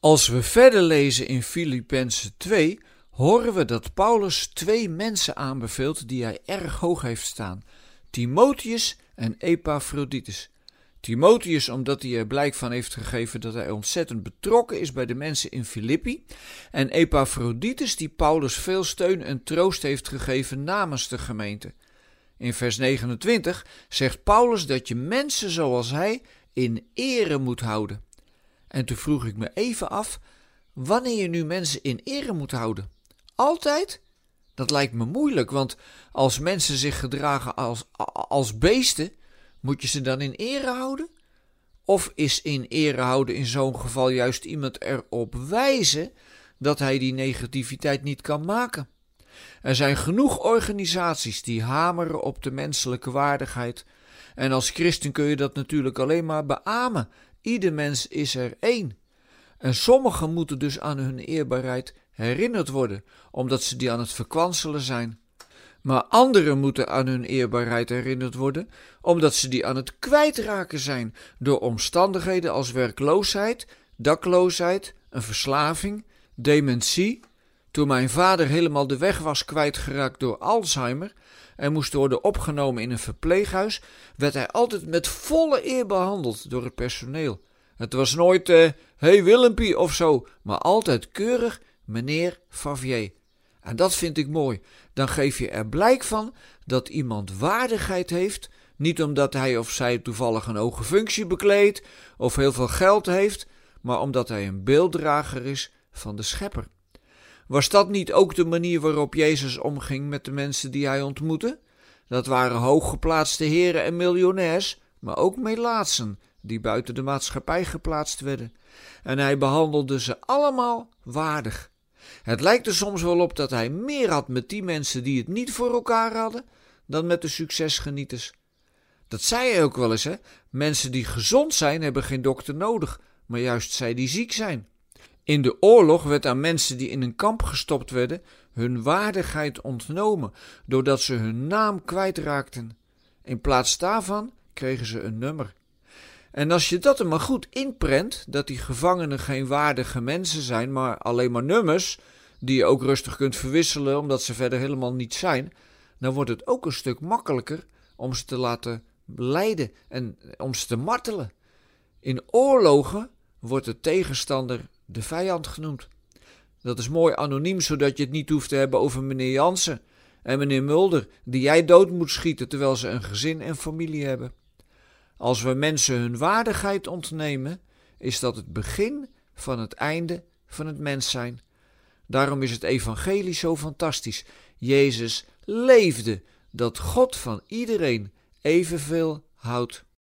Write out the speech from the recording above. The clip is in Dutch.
Als we verder lezen in Filippenzen 2, horen we dat Paulus twee mensen aanbeveelt die hij erg hoog heeft staan: Timotheus en Epaphroditus. Timotheus omdat hij er blijk van heeft gegeven dat hij ontzettend betrokken is bij de mensen in Filippi. En Epaphroditus die Paulus veel steun en troost heeft gegeven namens de gemeente. In vers 29 zegt Paulus dat je mensen zoals hij in ere moet houden. En toen vroeg ik me even af wanneer je nu mensen in ere moet houden. Altijd? Dat lijkt me moeilijk, want als mensen zich gedragen als, als beesten, moet je ze dan in ere houden? Of is in ere houden in zo'n geval juist iemand erop wijzen dat hij die negativiteit niet kan maken? Er zijn genoeg organisaties die hameren op de menselijke waardigheid. En als christen kun je dat natuurlijk alleen maar beamen. Ieder mens is er één. En sommigen moeten dus aan hun eerbaarheid herinnerd worden, omdat ze die aan het verkwanselen zijn. Maar anderen moeten aan hun eerbaarheid herinnerd worden, omdat ze die aan het kwijtraken zijn door omstandigheden als werkloosheid, dakloosheid, een verslaving, dementie. Toen mijn vader helemaal de weg was kwijtgeraakt door Alzheimer en moest worden opgenomen in een verpleeghuis, werd hij altijd met volle eer behandeld door het personeel. Het was nooit, uh, hey Willempie of zo, maar altijd keurig meneer Favier. En dat vind ik mooi. Dan geef je er blijk van dat iemand waardigheid heeft, niet omdat hij of zij toevallig een hoge functie bekleedt of heel veel geld heeft, maar omdat hij een beelddrager is van de Schepper. Was dat niet ook de manier waarop Jezus omging met de mensen die hij ontmoette? Dat waren hooggeplaatste heren en miljonairs, maar ook melaatsen die buiten de maatschappij geplaatst werden. En hij behandelde ze allemaal waardig. Het lijkt er soms wel op dat hij meer had met die mensen die het niet voor elkaar hadden, dan met de succesgenieters. Dat zei hij ook wel eens, hè? Mensen die gezond zijn hebben geen dokter nodig, maar juist zij die ziek zijn. In de oorlog werd aan mensen die in een kamp gestopt werden hun waardigheid ontnomen, doordat ze hun naam kwijtraakten. In plaats daarvan kregen ze een nummer. En als je dat er maar goed inprent, dat die gevangenen geen waardige mensen zijn, maar alleen maar nummers, die je ook rustig kunt verwisselen omdat ze verder helemaal niet zijn, dan wordt het ook een stuk makkelijker om ze te laten lijden en om ze te martelen. In oorlogen wordt de tegenstander de vijand genoemd. Dat is mooi anoniem, zodat je het niet hoeft te hebben over meneer Jansen en meneer Mulder, die jij dood moet schieten terwijl ze een gezin en familie hebben. Als we mensen hun waardigheid ontnemen, is dat het begin van het einde van het mens zijn. Daarom is het evangelie zo fantastisch. Jezus leefde dat God van iedereen evenveel houdt.